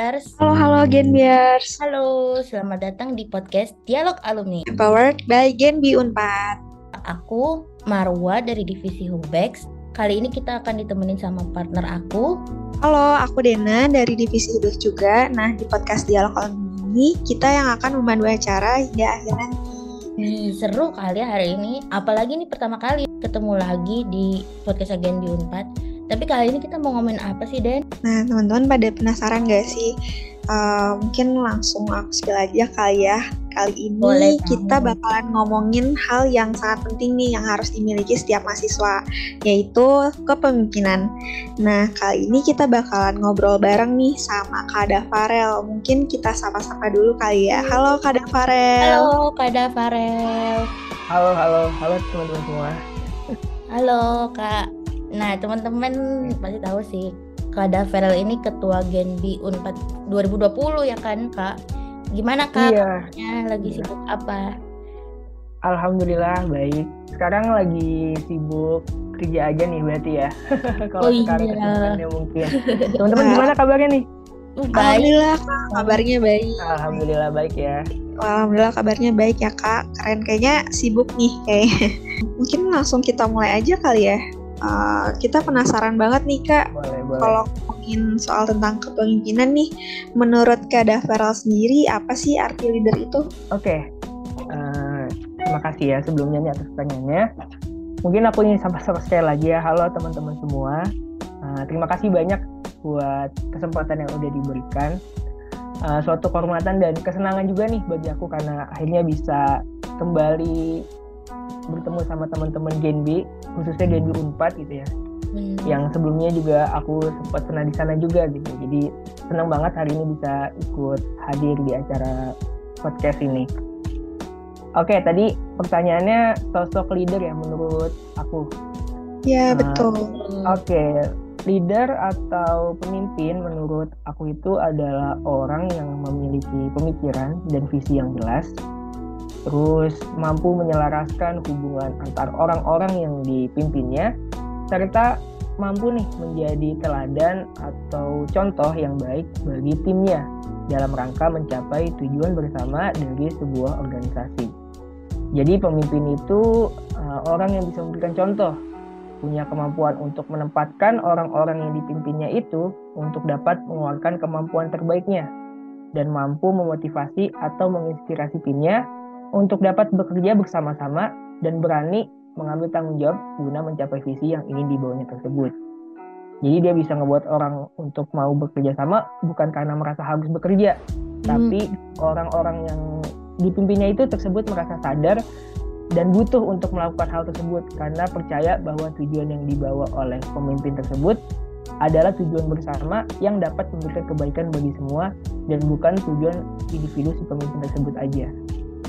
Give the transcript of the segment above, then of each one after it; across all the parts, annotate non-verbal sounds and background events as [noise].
Genbiers. Halo, halo Genbiers. Halo, selamat datang di podcast Dialog Alumni. Empowered by Genbi Unpad. Aku Marwa dari divisi Hubex. Kali ini kita akan ditemenin sama partner aku. Halo, aku Dena dari divisi Hubex juga. Nah, di podcast Dialog Alumni ini kita yang akan memandu acara hingga akhir nanti. Ih, seru kali ya hari ini. Apalagi ini pertama kali ketemu lagi di podcast Genbi Unpad tapi kali ini kita mau ngomongin apa sih, Den? Nah, teman-teman pada penasaran gak sih? Uh, mungkin langsung aku spill aja kali ya. Kali ini Boleh, kita bakalan ngomongin hal yang sangat penting nih yang harus dimiliki setiap mahasiswa, yaitu kepemimpinan. Nah, kali ini kita bakalan ngobrol bareng nih sama Kak Dafarel. Mungkin kita sapa-sapa dulu kali ya. Halo Kak Dafarel. Halo Kak Dafarel. Halo, halo, halo teman-teman semua. Halo Kak. Nah, teman-teman pasti tahu sih, Kak Daverel ini ketua Genbi Unpad 2020 ya kan, Kak? Gimana Kak? Iya. Lagi sibuk apa? Alhamdulillah baik. Sekarang lagi sibuk kerja aja nih berarti ya. [laughs] Kalau oh, sekarang iya. mungkin. [laughs] Teman-teman gimana kabarnya nih? Uh, baik. Alhamdulillah Kak, kabarnya baik. Alhamdulillah baik ya. Alhamdulillah kabarnya baik ya Kak. Keren kayaknya sibuk nih kayaknya. [laughs] Mungkin langsung kita mulai aja kali ya. Uh, kita penasaran banget nih kak, kalau ngomongin soal tentang kepemimpinan nih, menurut Kak Dafaral sendiri apa sih arti leader itu? Oke, okay. uh, eh, terima kasih ya sebelumnya nih atas pertanyaannya. Mungkin aku ingin sama-sama sekali lagi ya, halo teman-teman semua. Uh, terima kasih banyak buat kesempatan yang udah diberikan. Uh, suatu kehormatan dan kesenangan juga nih bagi aku karena akhirnya bisa kembali bertemu sama teman-teman Genbi khususnya Genbi Unpad gitu ya. Hmm. yang sebelumnya juga aku sempat pernah di sana juga gitu. Jadi senang banget hari ini bisa ikut hadir di acara podcast ini. Oke tadi pertanyaannya sosok leader ya menurut aku. Ya uh, betul. oke. Leader atau pemimpin menurut aku itu adalah orang yang memiliki pemikiran dan visi yang jelas terus mampu menyelaraskan hubungan antar orang-orang yang dipimpinnya, serta mampu nih menjadi teladan atau contoh yang baik bagi timnya dalam rangka mencapai tujuan bersama dari sebuah organisasi. Jadi pemimpin itu uh, orang yang bisa memberikan contoh, punya kemampuan untuk menempatkan orang-orang yang dipimpinnya itu untuk dapat mengeluarkan kemampuan terbaiknya dan mampu memotivasi atau menginspirasi timnya untuk dapat bekerja bersama-sama dan berani mengambil tanggung jawab guna mencapai visi yang ingin dibawanya tersebut. Jadi dia bisa ngebuat orang untuk mau bekerja sama bukan karena merasa harus bekerja, hmm. tapi orang-orang yang dipimpinnya itu tersebut merasa sadar dan butuh untuk melakukan hal tersebut karena percaya bahwa tujuan yang dibawa oleh pemimpin tersebut adalah tujuan bersama yang dapat memberikan kebaikan bagi semua dan bukan tujuan individu si pemimpin tersebut aja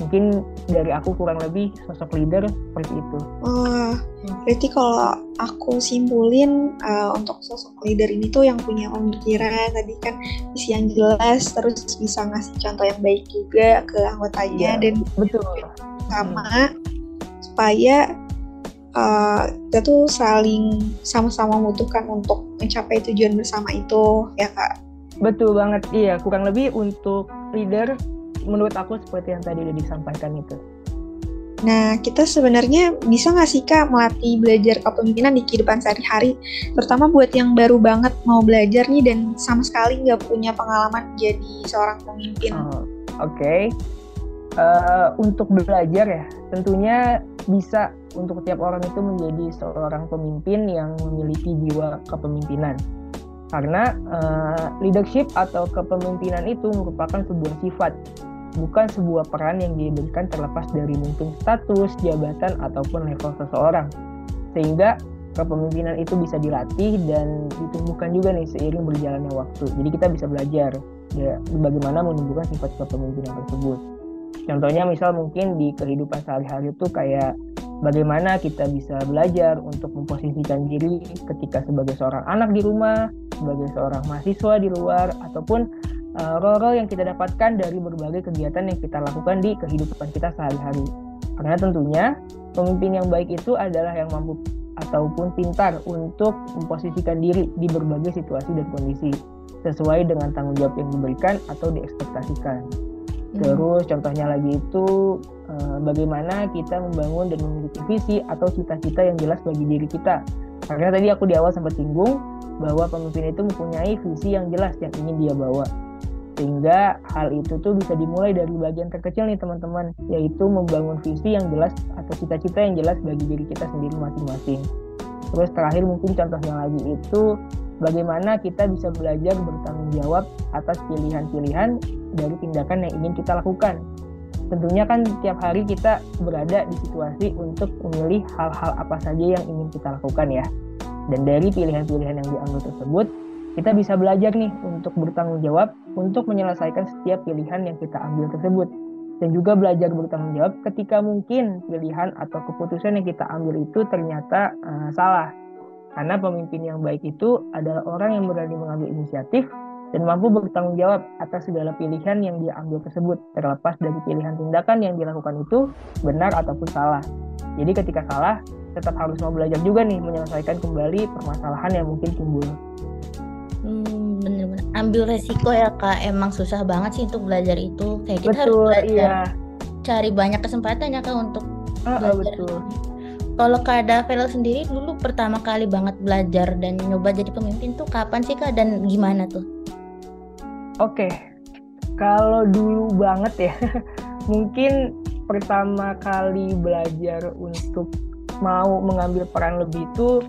mungkin dari aku kurang lebih sosok leader seperti itu. Oh, berarti kalau aku simpulin uh, untuk sosok leader ini tuh yang punya pemikiran tadi kan visi yang jelas, terus bisa ngasih contoh yang baik juga ke anggotanya ya, dan betul sama hmm. supaya uh, kita tuh saling sama-sama membutuhkan untuk mencapai tujuan bersama itu ya kak. Betul banget, iya kurang lebih untuk leader menurut aku seperti yang tadi udah disampaikan itu. Nah, kita sebenarnya bisa nggak sih Kak melatih belajar kepemimpinan di kehidupan sehari-hari, terutama buat yang baru banget mau belajar nih dan sama sekali nggak punya pengalaman jadi seorang pemimpin. Oh, Oke, okay. uh, eh, untuk belajar ya, tentunya bisa untuk setiap orang itu menjadi seorang pemimpin yang memiliki jiwa kepemimpinan. Karena uh, leadership atau kepemimpinan itu merupakan sebuah sifat bukan sebuah peran yang diberikan terlepas dari mungkin status, jabatan, ataupun level seseorang. Sehingga kepemimpinan itu bisa dilatih dan ditumbuhkan juga nih seiring berjalannya waktu. Jadi kita bisa belajar ya, bagaimana menumbuhkan sifat kepemimpinan tersebut. Contohnya misal mungkin di kehidupan sehari-hari itu kayak bagaimana kita bisa belajar untuk memposisikan diri ketika sebagai seorang anak di rumah, sebagai seorang mahasiswa di luar, ataupun uh, role-role yang kita dapatkan dari berbagai kegiatan yang kita lakukan di kehidupan kita sehari-hari. Karena tentunya pemimpin yang baik itu adalah yang mampu ataupun pintar untuk memposisikan diri di berbagai situasi dan kondisi. sesuai dengan tanggung jawab yang diberikan atau diekspektasikan. Hmm. Terus contohnya lagi itu eh, bagaimana kita membangun dan memiliki visi atau cita-cita yang jelas bagi diri kita. Karena tadi aku di awal sempat singgung bahwa pemimpin itu mempunyai visi yang jelas yang ingin dia bawa. Sehingga hal itu tuh bisa dimulai dari bagian terkecil nih teman-teman, yaitu membangun visi yang jelas atau cita-cita yang jelas bagi diri kita sendiri masing-masing. Terus terakhir mungkin contohnya lagi itu bagaimana kita bisa belajar bertanggung jawab atas pilihan-pilihan dari tindakan yang ingin kita lakukan. Tentunya kan tiap hari kita berada di situasi untuk memilih hal-hal apa saja yang ingin kita lakukan ya. Dan dari pilihan-pilihan yang diambil tersebut, kita bisa belajar nih untuk bertanggung jawab untuk menyelesaikan setiap pilihan yang kita ambil tersebut. Dan juga belajar bertanggung jawab ketika mungkin pilihan atau keputusan yang kita ambil itu ternyata uh, salah. Karena pemimpin yang baik itu adalah orang yang berani mengambil inisiatif dan mampu bertanggung jawab atas segala pilihan yang dia ambil tersebut. Terlepas dari pilihan tindakan yang dilakukan itu benar ataupun salah. Jadi ketika salah tetap harus mau belajar juga nih menyelesaikan kembali permasalahan yang mungkin timbul Hmm, bener-bener ambil resiko ya kak. Emang susah banget sih untuk belajar itu. Kayak kita betul, harus belajar. iya. cari banyak kesempatan ya kak untuk uh, belajar. betul. kalau kak Davel sendiri dulu pertama kali banget belajar dan nyoba jadi pemimpin tuh kapan sih kak? Dan gimana tuh? Oke. Okay. kalau dulu banget ya [laughs] mungkin pertama kali belajar untuk mau mengambil peran lebih itu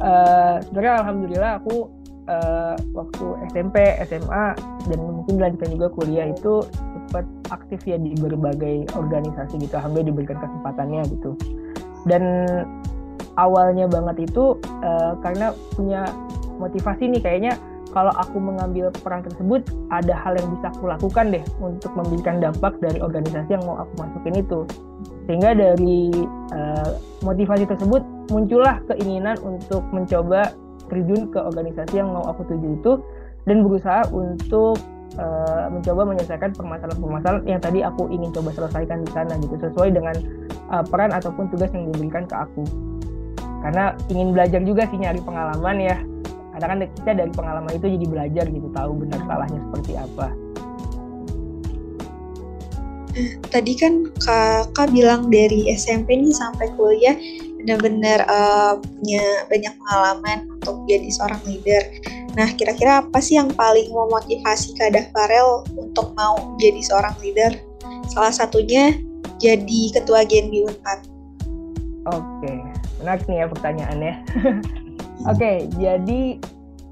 uh, sebenarnya alhamdulillah aku uh, waktu SMP, SMA dan mungkin dilanjutkan juga kuliah itu sempat aktif ya di berbagai organisasi gitu. Alhamdulillah diberikan kesempatannya gitu. Dan awalnya banget itu uh, karena punya motivasi nih kayaknya kalau aku mengambil peran tersebut ada hal yang bisa aku lakukan deh untuk memberikan dampak dari organisasi yang mau aku masukin itu sehingga dari uh, motivasi tersebut muncullah keinginan untuk mencoba terjun ke organisasi yang mau aku tuju itu dan berusaha untuk uh, mencoba menyelesaikan permasalahan-permasalahan yang tadi aku ingin coba selesaikan di sana gitu sesuai dengan uh, peran ataupun tugas yang diberikan ke aku. Karena ingin belajar juga sih nyari pengalaman ya. Karena kan kita dari pengalaman itu jadi belajar gitu tahu benar salahnya seperti apa. Tadi kan kakak bilang dari SMP nih sampai kuliah benar-benar uh, punya banyak pengalaman untuk jadi seorang leader. Nah, kira-kira apa sih yang paling memotivasi Kak Farel untuk mau jadi seorang leader? Salah satunya jadi ketua Genbi Unpad. Oke, menarik nih ya pertanyaannya. [laughs] Oke, jadi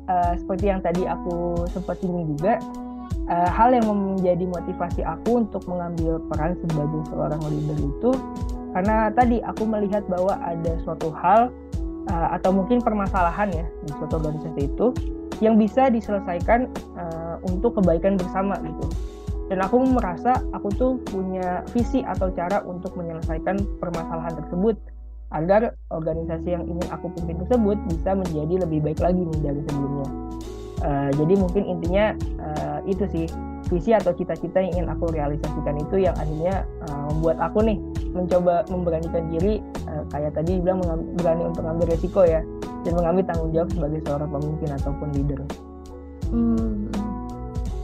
uh, seperti yang tadi aku sempat singgung juga, uh, hal yang menjadi motivasi aku untuk mengambil peran sebagai seorang leader itu karena tadi aku melihat bahwa ada suatu hal uh, atau mungkin permasalahan ya di suatu organisasi itu yang bisa diselesaikan uh, untuk kebaikan bersama gitu dan aku merasa aku tuh punya visi atau cara untuk menyelesaikan permasalahan tersebut agar organisasi yang ingin aku pimpin tersebut bisa menjadi lebih baik lagi nih dari sebelumnya. Uh, jadi mungkin intinya uh, itu sih visi atau cita-cita yang ingin aku realisasikan itu yang akhirnya uh, membuat aku nih mencoba memberanikan diri uh, kayak tadi bilang berani untuk mengambil resiko ya dan mengambil tanggung jawab sebagai seorang pemimpin ataupun leader. Hmm.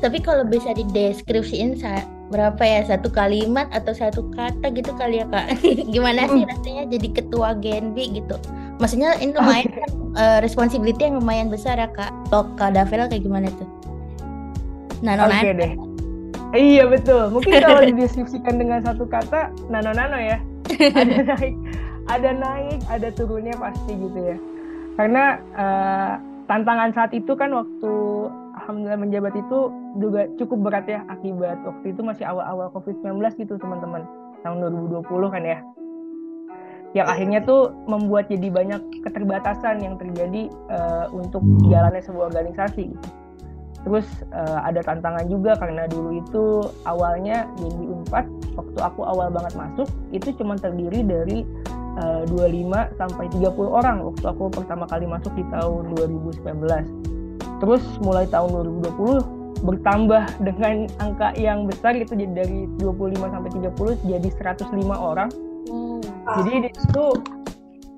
Tapi kalau bisa dideskripsiin berapa ya satu kalimat atau satu kata gitu kali ya kak? [laughs] Gimana sih hmm. rasanya jadi ketua Genbi gitu? Maksudnya ini lumayan okay. [laughs] uh, responsibility yang lumayan besar ya kak. Tok Kak Davela kayak gimana tuh? Oke okay deh. Iya betul. Mungkin kalau [laughs] dideskripsikan dengan satu kata, nano nano ya. Ada [laughs] naik, ada naik, ada turunnya pasti gitu ya. Karena uh, tantangan saat itu kan waktu alhamdulillah menjabat itu juga cukup berat ya akibat waktu itu masih awal-awal COVID-19 gitu teman-teman. Tahun 2020 kan ya. Yang akhirnya tuh membuat jadi banyak keterbatasan yang terjadi uh, untuk jalannya sebuah organisasi gitu Terus uh, ada tantangan juga karena dulu itu awalnya jadi Unpad waktu aku awal banget masuk itu cuma terdiri dari uh, eh, 25 sampai 30 orang waktu aku pertama kali masuk di tahun 2019. Terus mulai tahun 2020 bertambah dengan angka yang besar itu jadi dari 25 sampai 30 jadi 105 orang. Hmm. Jadi itu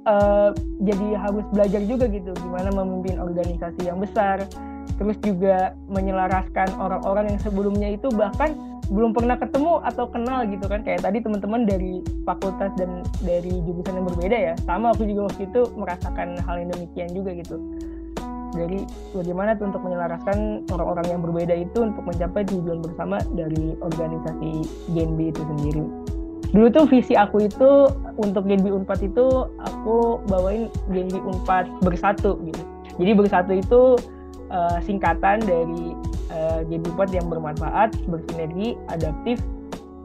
uh, jadi harus belajar juga gitu gimana memimpin organisasi yang besar terus juga menyelaraskan orang-orang yang sebelumnya itu bahkan belum pernah ketemu atau kenal gitu kan. Kayak tadi teman-teman dari fakultas dan dari jurusan yang berbeda ya. Sama aku juga waktu itu merasakan hal yang demikian juga gitu. Jadi bagaimana tuh untuk menyelaraskan orang-orang yang berbeda itu untuk mencapai tujuan bersama dari organisasi GNB itu sendiri? Dulu tuh visi aku itu untuk GNB Unpad itu aku bawain GNB Unpad bersatu gitu. Jadi bersatu itu uh, singkatan dari uh, GNB Unpad yang bermanfaat bersinergi adaptif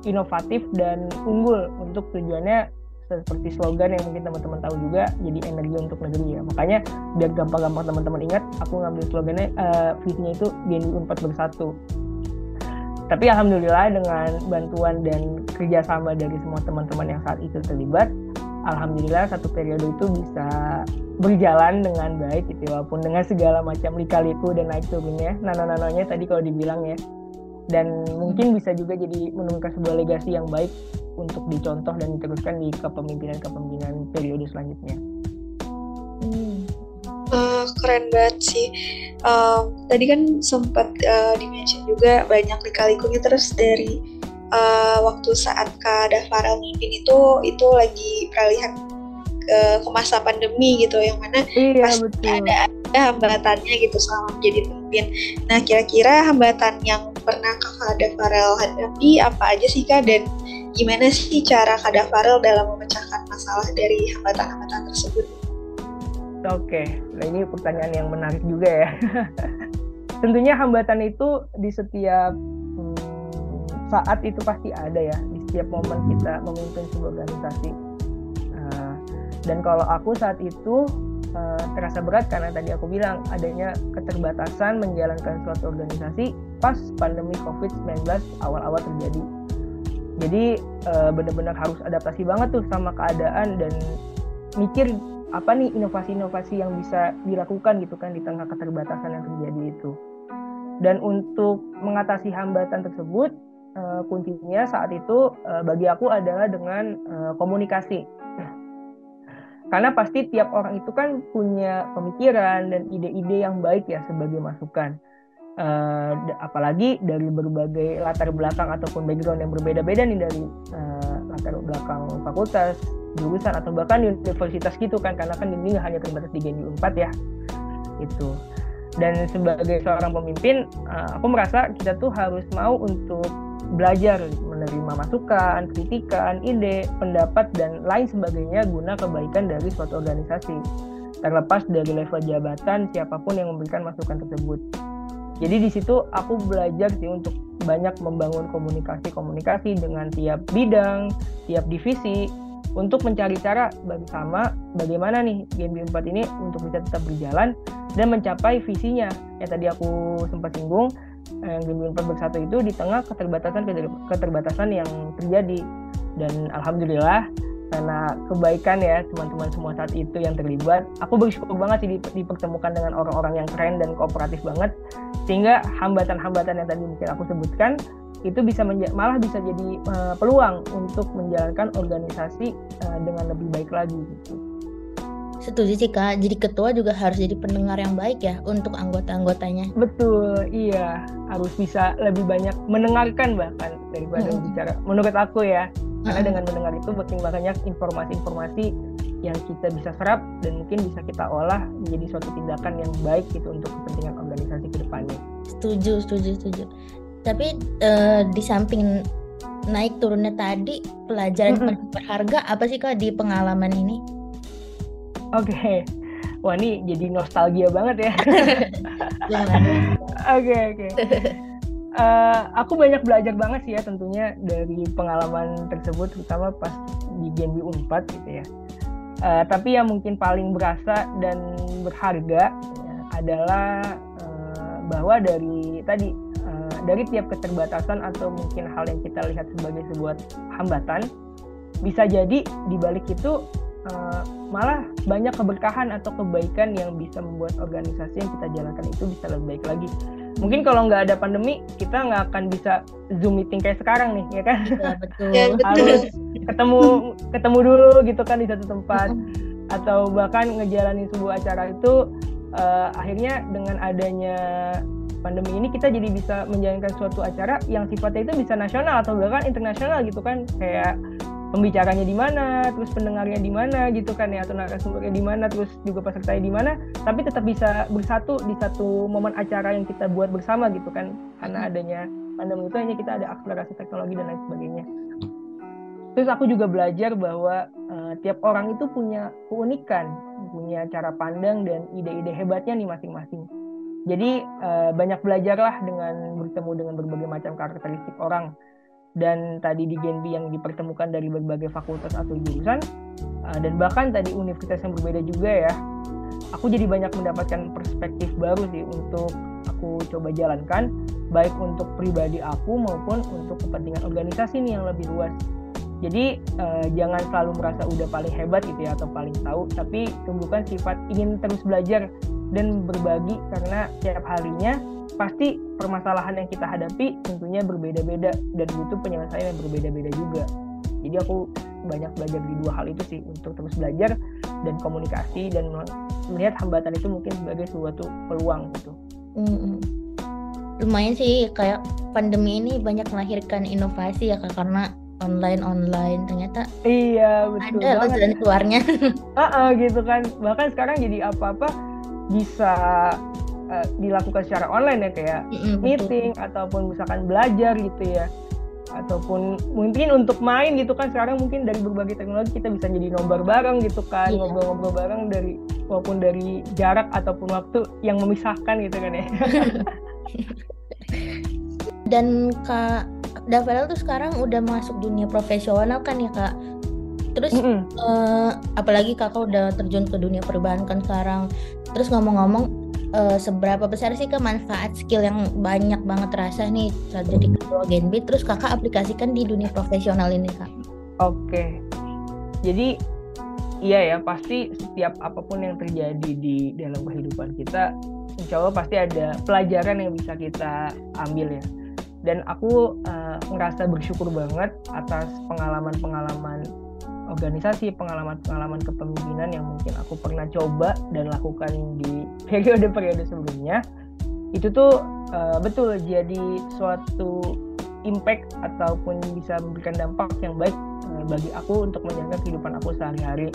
inovatif dan unggul untuk tujuannya seperti slogan yang mungkin teman-teman tahu juga jadi energi untuk negeri ya. Makanya biar gampang-gampang teman-teman ingat aku ngambil slogannya uh, visinya itu GNI Unpad bersatu. Tapi alhamdulillah dengan bantuan dan kerjasama dari semua teman-teman yang saat itu terlibat alhamdulillah satu periode itu bisa berjalan dengan baik gitu walaupun dengan segala macam lika-liku dan naik turunnya nano-nanonya tadi kalau dibilang ya dan mungkin bisa juga jadi menurunkan sebuah legasi yang baik untuk dicontoh dan diteruskan di kepemimpinan-kepemimpinan periode selanjutnya. Hmm. Uh, keren banget sih. Uh, tadi kan sempat uh, dimention juga banyak lika-likunya terus dari uh, waktu saat Kak Dafarel mimpin itu itu lagi peralihan ke, ke masa pandemi gitu yang mana iya, pasti betul. ada ada hambatannya gitu selama menjadi pemimpin. Nah kira-kira hambatan yang pernah Kak Dafarel hadapi apa aja sih Kak dan gimana sih cara Kak Farel dalam memecahkan masalah dari hambatan-hambatan tersebut? Oke, nah ini pertanyaan yang menarik juga ya. [laughs] Tentunya hambatan itu di setiap hmm, saat itu pasti ada ya, di setiap momen kita memimpin sebuah organisasi. Dan kalau aku saat itu uh, terasa berat karena tadi aku bilang adanya keterbatasan menjalankan suatu organisasi pas pandemi COVID-19 awal-awal terjadi. Jadi uh, benar-benar harus adaptasi banget tuh sama keadaan dan mikir apa nih inovasi-inovasi yang bisa dilakukan gitu kan di tengah keterbatasan yang terjadi itu. Dan untuk mengatasi hambatan tersebut uh, kuncinya saat itu bagi aku adalah dengan komunikasi karena pasti tiap orang itu kan punya pemikiran dan ide-ide yang baik ya sebagai masukan. Uh, apalagi dari berbagai latar belakang ataupun background yang berbeda-beda nih dari uh, latar belakang fakultas, jurusan atau bahkan universitas gitu kan. Karena kan ini hanya terbatas di Genji 4 ya. Itu dan sebagai seorang pemimpin uh, aku merasa kita tuh harus mau untuk belajar menerima masukan, kritikan, ide, pendapat dan lain sebagainya guna kebaikan dari suatu organisasi terlepas dari level jabatan siapa pun yang memberikan masukan tersebut jadi di situ aku belajar sih untuk banyak membangun komunikasi-komunikasi dengan tiap bidang, tiap divisi untuk mencari cara bersama bagaimana nih Game 4 ini untuk bisa tetap berjalan dan mencapai visinya. Yang tadi aku sempat singgung, eh, Game 4 bersatu itu di tengah keterbatasan keterbatasan yang terjadi. Dan alhamdulillah karena kebaikan ya teman-teman semua saat itu yang terlibat aku bersyukur banget sih dipertemukan dengan orang-orang yang keren dan kooperatif banget sehingga hambatan-hambatan yang tadi mungkin aku sebutkan itu bisa malah bisa jadi uh, peluang untuk menjalankan organisasi uh, dengan lebih baik lagi gitu. Setuju sih kak. Jadi ketua juga harus jadi pendengar yang baik ya untuk anggota-anggotanya. Betul, iya. Harus bisa lebih banyak mendengarkan bahkan daripada hmm. bicara. Menurut aku ya, karena dengan mendengar itu makin banyak informasi-informasi yang kita bisa serap dan mungkin bisa kita olah menjadi suatu tindakan yang baik gitu untuk kepentingan organisasi ke depannya. Setuju, setuju, setuju. Tapi uh, di samping naik turunnya tadi pelajaran mm -hmm. berharga apa sih kak di pengalaman ini? Oke, okay. wah ini jadi nostalgia banget ya. [laughs] Oke oke uh, aku banyak belajar banget sih ya tentunya dari pengalaman tersebut terutama pas di Genbi Unpad gitu ya. Uh, tapi yang mungkin paling berasa dan berharga ya, adalah uh, bahwa dari tadi uh, dari tiap keterbatasan atau mungkin hal yang kita lihat sebagai sebuah hambatan bisa jadi di balik itu uh, malah banyak keberkahan atau kebaikan yang bisa membuat organisasi yang kita jalankan itu bisa lebih baik lagi mungkin kalau nggak ada pandemi kita nggak akan bisa zoom meeting kayak sekarang nih ya kan ya, betul. ya, [laughs] betul. harus ketemu ketemu dulu gitu kan di satu tempat atau bahkan ngejalanin sebuah acara itu uh, akhirnya dengan adanya pandemi ini kita jadi bisa menjalankan suatu acara yang sifatnya itu bisa nasional atau bahkan internasional gitu kan kayak pembicaranya di mana, terus pendengarnya di mana gitu kan ya atau narasumbernya di mana, terus juga pesertanya di mana, tapi tetap bisa bersatu di satu momen acara yang kita buat bersama gitu kan karena adanya pandemi itu hanya kita ada akselerasi teknologi dan lain sebagainya. Terus aku juga belajar bahwa uh, tiap orang itu punya keunikan, punya cara pandang dan ide-ide hebatnya nih masing-masing jadi uh, banyak belajarlah dengan bertemu dengan berbagai macam karakteristik orang. Dan tadi di Genbi yang dipertemukan dari berbagai fakultas atau jurusan, uh, dan bahkan tadi universitas yang berbeda juga ya. Aku jadi banyak mendapatkan perspektif baru sih untuk aku coba jalankan, baik untuk pribadi aku maupun untuk kepentingan organisasi nih yang lebih luas. Jadi uh, jangan selalu merasa udah paling hebat gitu ya atau paling tahu, tapi tumbuhkan sifat ingin terus belajar dan berbagi karena tiap harinya pasti permasalahan yang kita hadapi tentunya berbeda-beda dan butuh penyelesaian yang berbeda-beda juga. Jadi aku banyak belajar di dua hal itu sih untuk terus belajar dan komunikasi dan melihat hambatan itu mungkin sebagai suatu peluang gitu. Mm-hmm. Lumayan sih kayak pandemi ini banyak melahirkan inovasi ya kak karena online online ternyata iya betul ada jalan keluarnya. [laughs] uh -uh, gitu kan bahkan sekarang jadi apa-apa bisa uh, dilakukan secara online ya kayak mm-hmm, meeting betul. ataupun misalkan belajar gitu ya ataupun mungkin untuk main gitu kan sekarang mungkin dari berbagai teknologi kita bisa jadi nobar bareng gitu kan yeah. ngobrol-ngobrol bareng dari walaupun dari jarak ataupun waktu yang memisahkan gitu kan ya [laughs] dan kak Davel tuh sekarang udah masuk dunia profesional kan ya kak Terus mm -hmm. uh, apalagi kakak udah terjun ke dunia perbankan sekarang. Terus ngomong-ngomong uh, seberapa besar sih kemanfaat skill yang banyak banget terasa nih saat jadi ketua Genbi terus kakak aplikasikan di dunia profesional ini kak? Oke, jadi iya ya pasti setiap apa pun yang terjadi di dalam kehidupan kita, insya Allah pasti ada pelajaran yang bisa kita ambil ya. Dan aku uh, ngerasa bersyukur banget atas pengalaman-pengalaman organisasi, pengalaman-pengalaman kepemimpinan yang mungkin aku pernah coba dan lakukan di [laughs] periode-periode sebelumnya, itu tuh uh, betul jadi suatu impact ataupun bisa memberikan dampak yang baik uh, bagi aku untuk menjaga kehidupan aku sehari-hari.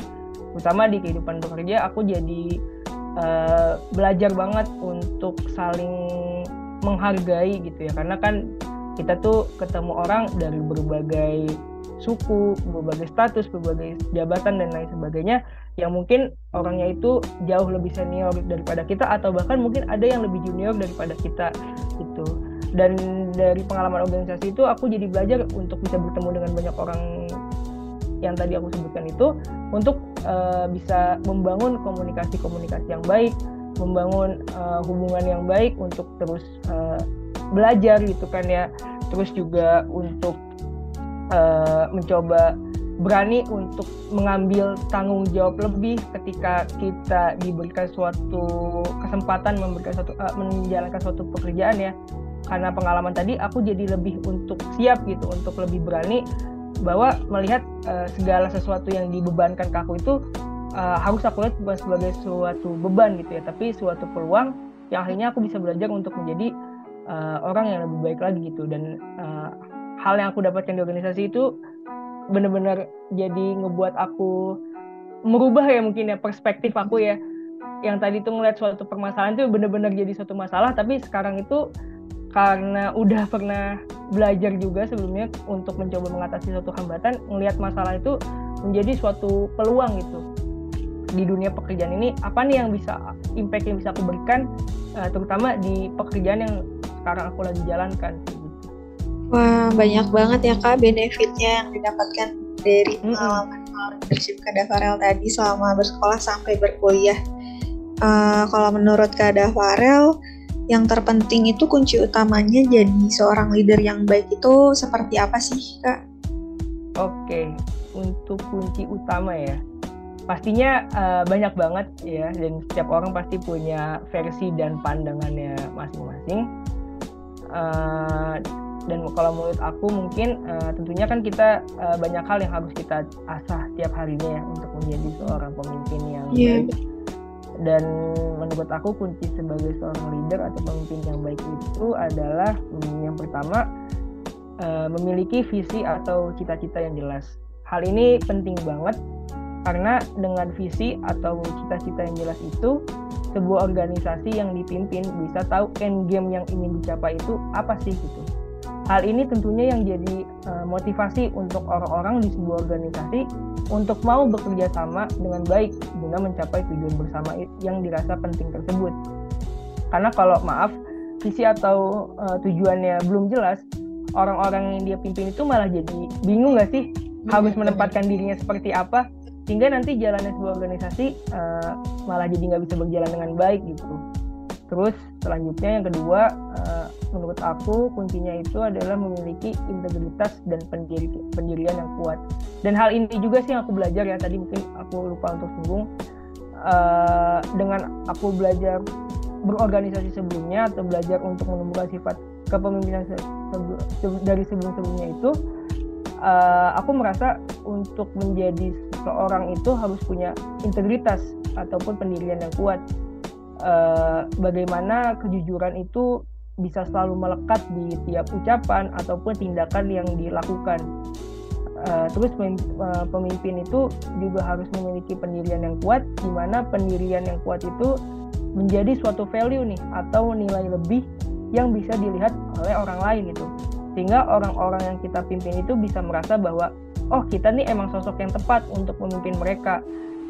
Terutama di kehidupan bekerja, aku jadi uh, belajar banget untuk saling menghargai gitu ya, karena kan kita tuh ketemu orang dari berbagai suku, berbagai status, berbagai jabatan dan lain sebagainya yang mungkin orangnya itu jauh lebih senior daripada kita atau bahkan mungkin ada yang lebih junior daripada kita itu. Dan dari pengalaman organisasi itu aku jadi belajar untuk bisa bertemu dengan banyak orang yang tadi aku sebutkan itu untuk uh, bisa membangun komunikasi-komunikasi yang baik, membangun uh, hubungan yang baik untuk terus uh, belajar gitu kan ya. Terus juga untuk uh, mencoba berani untuk mengambil tanggung jawab lebih ketika kita diberikan suatu kesempatan memberikan suatu uh, menjalankan suatu pekerjaan ya. Karena pengalaman tadi aku jadi lebih untuk siap gitu untuk lebih berani bahwa melihat uh, segala sesuatu yang dibebankan ke aku itu uh, harus aku lihat bukan sebagai suatu beban gitu ya tapi suatu peluang yang akhirnya aku bisa belajar untuk menjadi uh, orang yang lebih baik lagi gitu. Dan hal yang aku dapatkan di organisasi itu benar-benar jadi ngebuat aku merubah ya mungkin ya perspektif aku ya. Yang tadi tuh ngeliat suatu permasalahan itu benar-benar jadi suatu masalah tapi sekarang itu karena udah pernah belajar juga sebelumnya untuk mencoba mengatasi suatu hambatan ngelihat masalah itu menjadi suatu peluang gitu. Di dunia pekerjaan ini apa nih yang bisa impact yang bisa aku berikan uh, terutama di pekerjaan yang sekarang aku lagi jalankan Wah, banyak banget ya Kak benefitnya yang didapatkan dari pengalaman leadership Kak Dafarel tadi selama bersekolah sampai berkuliah. Uh, kalau menurut Kak Dafarel, yang terpenting itu kunci utamanya jadi seorang leader yang baik itu seperti apa sih Kak? Oke, untuk kunci utama ya. Pastinya uh, banyak banget ya, dan setiap orang pasti punya versi dan pandangannya masing-masing. Uh, dan kalau menurut aku mungkin uh, tentunya kan kita uh, banyak hal yang harus kita asah tiap harinya ya untuk menjadi seorang pemimpin yang yeah. baik dan menurut aku kunci sebagai seorang leader atau pemimpin yang baik itu adalah hmm, yang pertama uh, memiliki visi atau cita-cita yang jelas. Hal ini penting banget karena dengan visi atau cita-cita yang jelas itu sebuah organisasi yang dipimpin bisa tahu end game yang ingin dicapai itu apa sih gitu. Hal ini tentunya yang jadi uh, motivasi untuk orang-orang di sebuah organisasi untuk mau bekerja sama dengan baik guna mencapai tujuan bersama yang dirasa penting tersebut. Karena kalau maaf, visi atau uh, tujuannya belum jelas, orang-orang yang dia pimpin itu malah jadi bingung nggak sih harus menempatkan dirinya seperti apa, sehingga nanti jalannya sebuah organisasi uh, malah jadi nggak bisa berjalan dengan baik gitu. Terus selanjutnya yang kedua, uh, menurut aku kuncinya itu adalah memiliki integritas dan pendiri, pendirian yang kuat. Dan hal ini juga sih yang aku belajar ya tadi mungkin aku lupa untuk singgung. Uh, dengan aku belajar berorganisasi sebelumnya atau belajar untuk menumbuhkan sifat kepemimpinan se se dari sebelum-sebelumnya itu, uh, aku merasa untuk menjadi seseorang itu harus punya integritas ataupun pendirian yang kuat uh, bagaimana kejujuran itu bisa selalu melekat di tiap ucapan ataupun tindakan yang dilakukan. Uh, terus uh, pemimpin itu juga harus memiliki pendirian yang kuat, di mana pendirian yang kuat itu menjadi suatu value nih atau nilai lebih yang bisa dilihat oleh orang lain itu. Sehingga orang-orang yang kita pimpin itu bisa merasa bahwa oh kita nih emang sosok yang tepat untuk memimpin mereka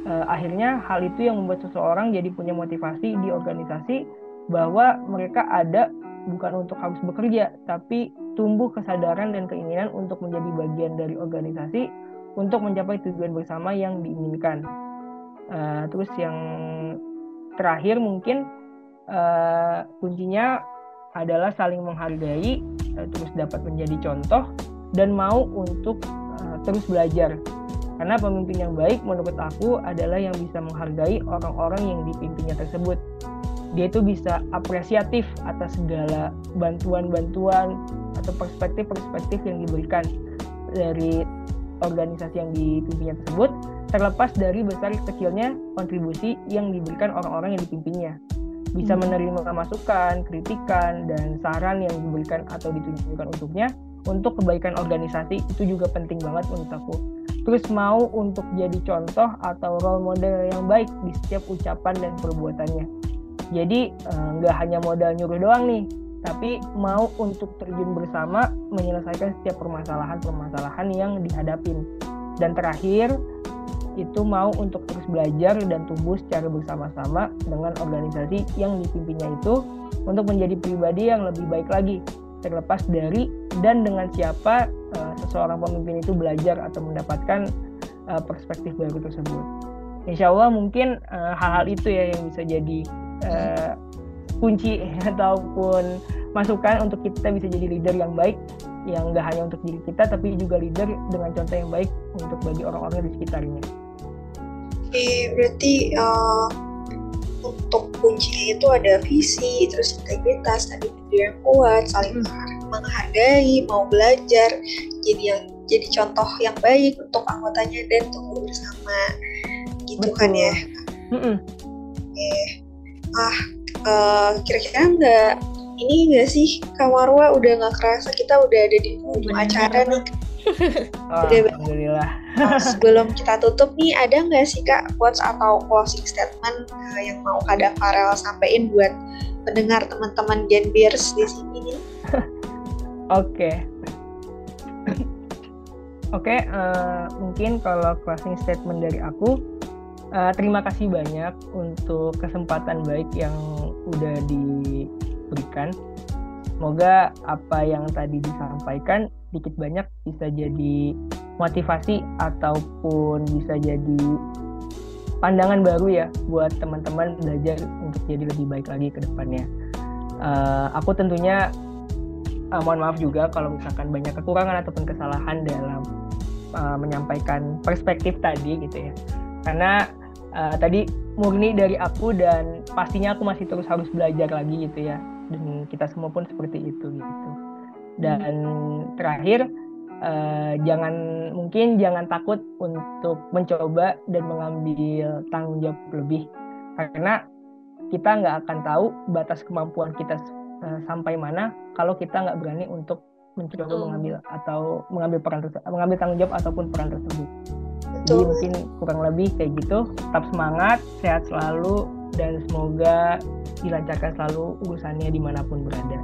uh, akhirnya hal itu yang membuat seseorang jadi punya motivasi di organisasi bahwa mereka ada bukan untuk harus bekerja tapi tumbuh kesadaran dan keinginan untuk menjadi bagian dari organisasi untuk mencapai tujuan bersama yang diinginkan. Uh, terus yang terakhir mungkin uh, kuncinya adalah saling menghargai, uh, terus dapat menjadi contoh dan mau untuk uh, terus belajar karena pemimpin yang baik menurut aku adalah yang bisa menghargai orang-orang yang dipimpinnya tersebut. Dia itu bisa apresiatif atas segala bantuan-bantuan atau perspektif-perspektif yang diberikan dari organisasi yang dipimpinnya tersebut, terlepas dari besar kecilnya kontribusi yang diberikan orang-orang yang dipimpinnya. Bisa hmm. menerima masukan, kritikan, dan saran yang diberikan atau ditunjukkan untuknya untuk kebaikan organisasi itu juga penting banget menurut aku terus mau untuk jadi contoh atau role model yang baik di setiap ucapan dan perbuatannya. Jadi eh, nggak uh, hanya modal nyuruh doang nih, tapi mau untuk terjun bersama menyelesaikan setiap permasalahan-permasalahan yang dihadapin. Dan terakhir itu mau untuk terus belajar dan tumbuh secara bersama-sama dengan organisasi yang dipimpinnya itu untuk menjadi pribadi yang lebih baik lagi terlepas dari dan dengan siapa uh, seseorang pemimpin itu belajar atau mendapatkan uh, perspektif baru tersebut. Insya Allah mungkin uh, hal-hal itu ya yang bisa jadi uh, kunci [laughs] ataupun masukan untuk kita bisa jadi leader yang baik yang nggak hanya untuk diri kita tapi juga leader dengan contoh yang baik untuk bagi orang-orang di sekitarnya. Oke, berarti uh, untuk kuncinya itu ada visi, terus integritas, tadi yang kuat, saling hmm. Menghargai, mau belajar, jadi yang jadi contoh yang baik untuk anggotanya dan tumbuh bersama, gitu Betul. kan ya. Hmm. Oke, ah uh, kira-kira nggak ini nggak sih Kamarwa udah nggak kerasa kita udah ada di ujung acara nih [laughs] Oh, Alhamdulillah. sebelum [laughs] kita tutup nih, ada nggak sih kak quotes atau closing statement uh, yang mau Kak Farel sampaikan buat pendengar teman-teman Gen Beers di sini nih? [laughs] Oke. Oke, uh, mungkin kalau closing statement dari aku, uh, terima kasih banyak untuk kesempatan baik yang udah diberikan. Semoga apa yang tadi disampaikan sedikit banyak bisa jadi motivasi ataupun bisa jadi pandangan baru ya buat teman-teman belajar untuk jadi lebih baik lagi ke depannya. Uh, aku tentunya uh, mohon maaf juga kalau misalkan banyak kekurangan ataupun kesalahan dalam uh, menyampaikan perspektif tadi gitu ya. Karena uh, tadi murni dari aku dan pastinya aku masih terus harus belajar lagi gitu ya. Dan kita semua pun seperti itu gitu dan terakhir uh, jangan mungkin jangan takut untuk mencoba dan mengambil tanggung jawab lebih karena kita nggak akan tahu batas kemampuan kita uh, sampai mana kalau kita nggak berani untuk mencoba Betul. mengambil atau mengambil peran mengambil tanggung jawab ataupun peran tersebut. Betul. Jadi mungkin kurang lebih kayak gitu. Tetap semangat, sehat selalu, dan semoga dilancarkan selalu urusannya di mana pun berada.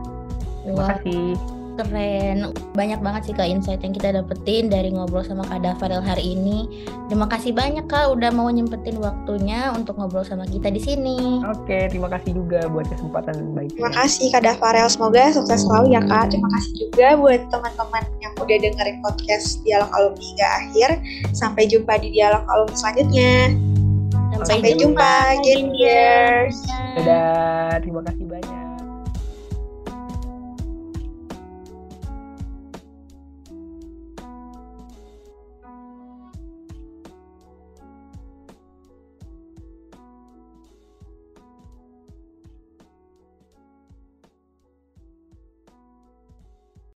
Terima kasih keren. Banyak banget sih kak insight yang kita dapetin dari ngobrol sama kak Dafarel hari ini. Terima kasih banyak kak udah mau nyempetin waktunya untuk ngobrol sama kita di sini. Oke terima kasih juga buat kesempatan baik terima kasih kak Dafarel. Semoga sukses selalu ya kak. Terima kasih juga buat teman-teman yang udah dengerin podcast dialog alumni hingga akhir. Sampai jumpa di dialog alumni selanjutnya. Sampai, sampai jumpa, jumpa Dadah, terima kasih banyak.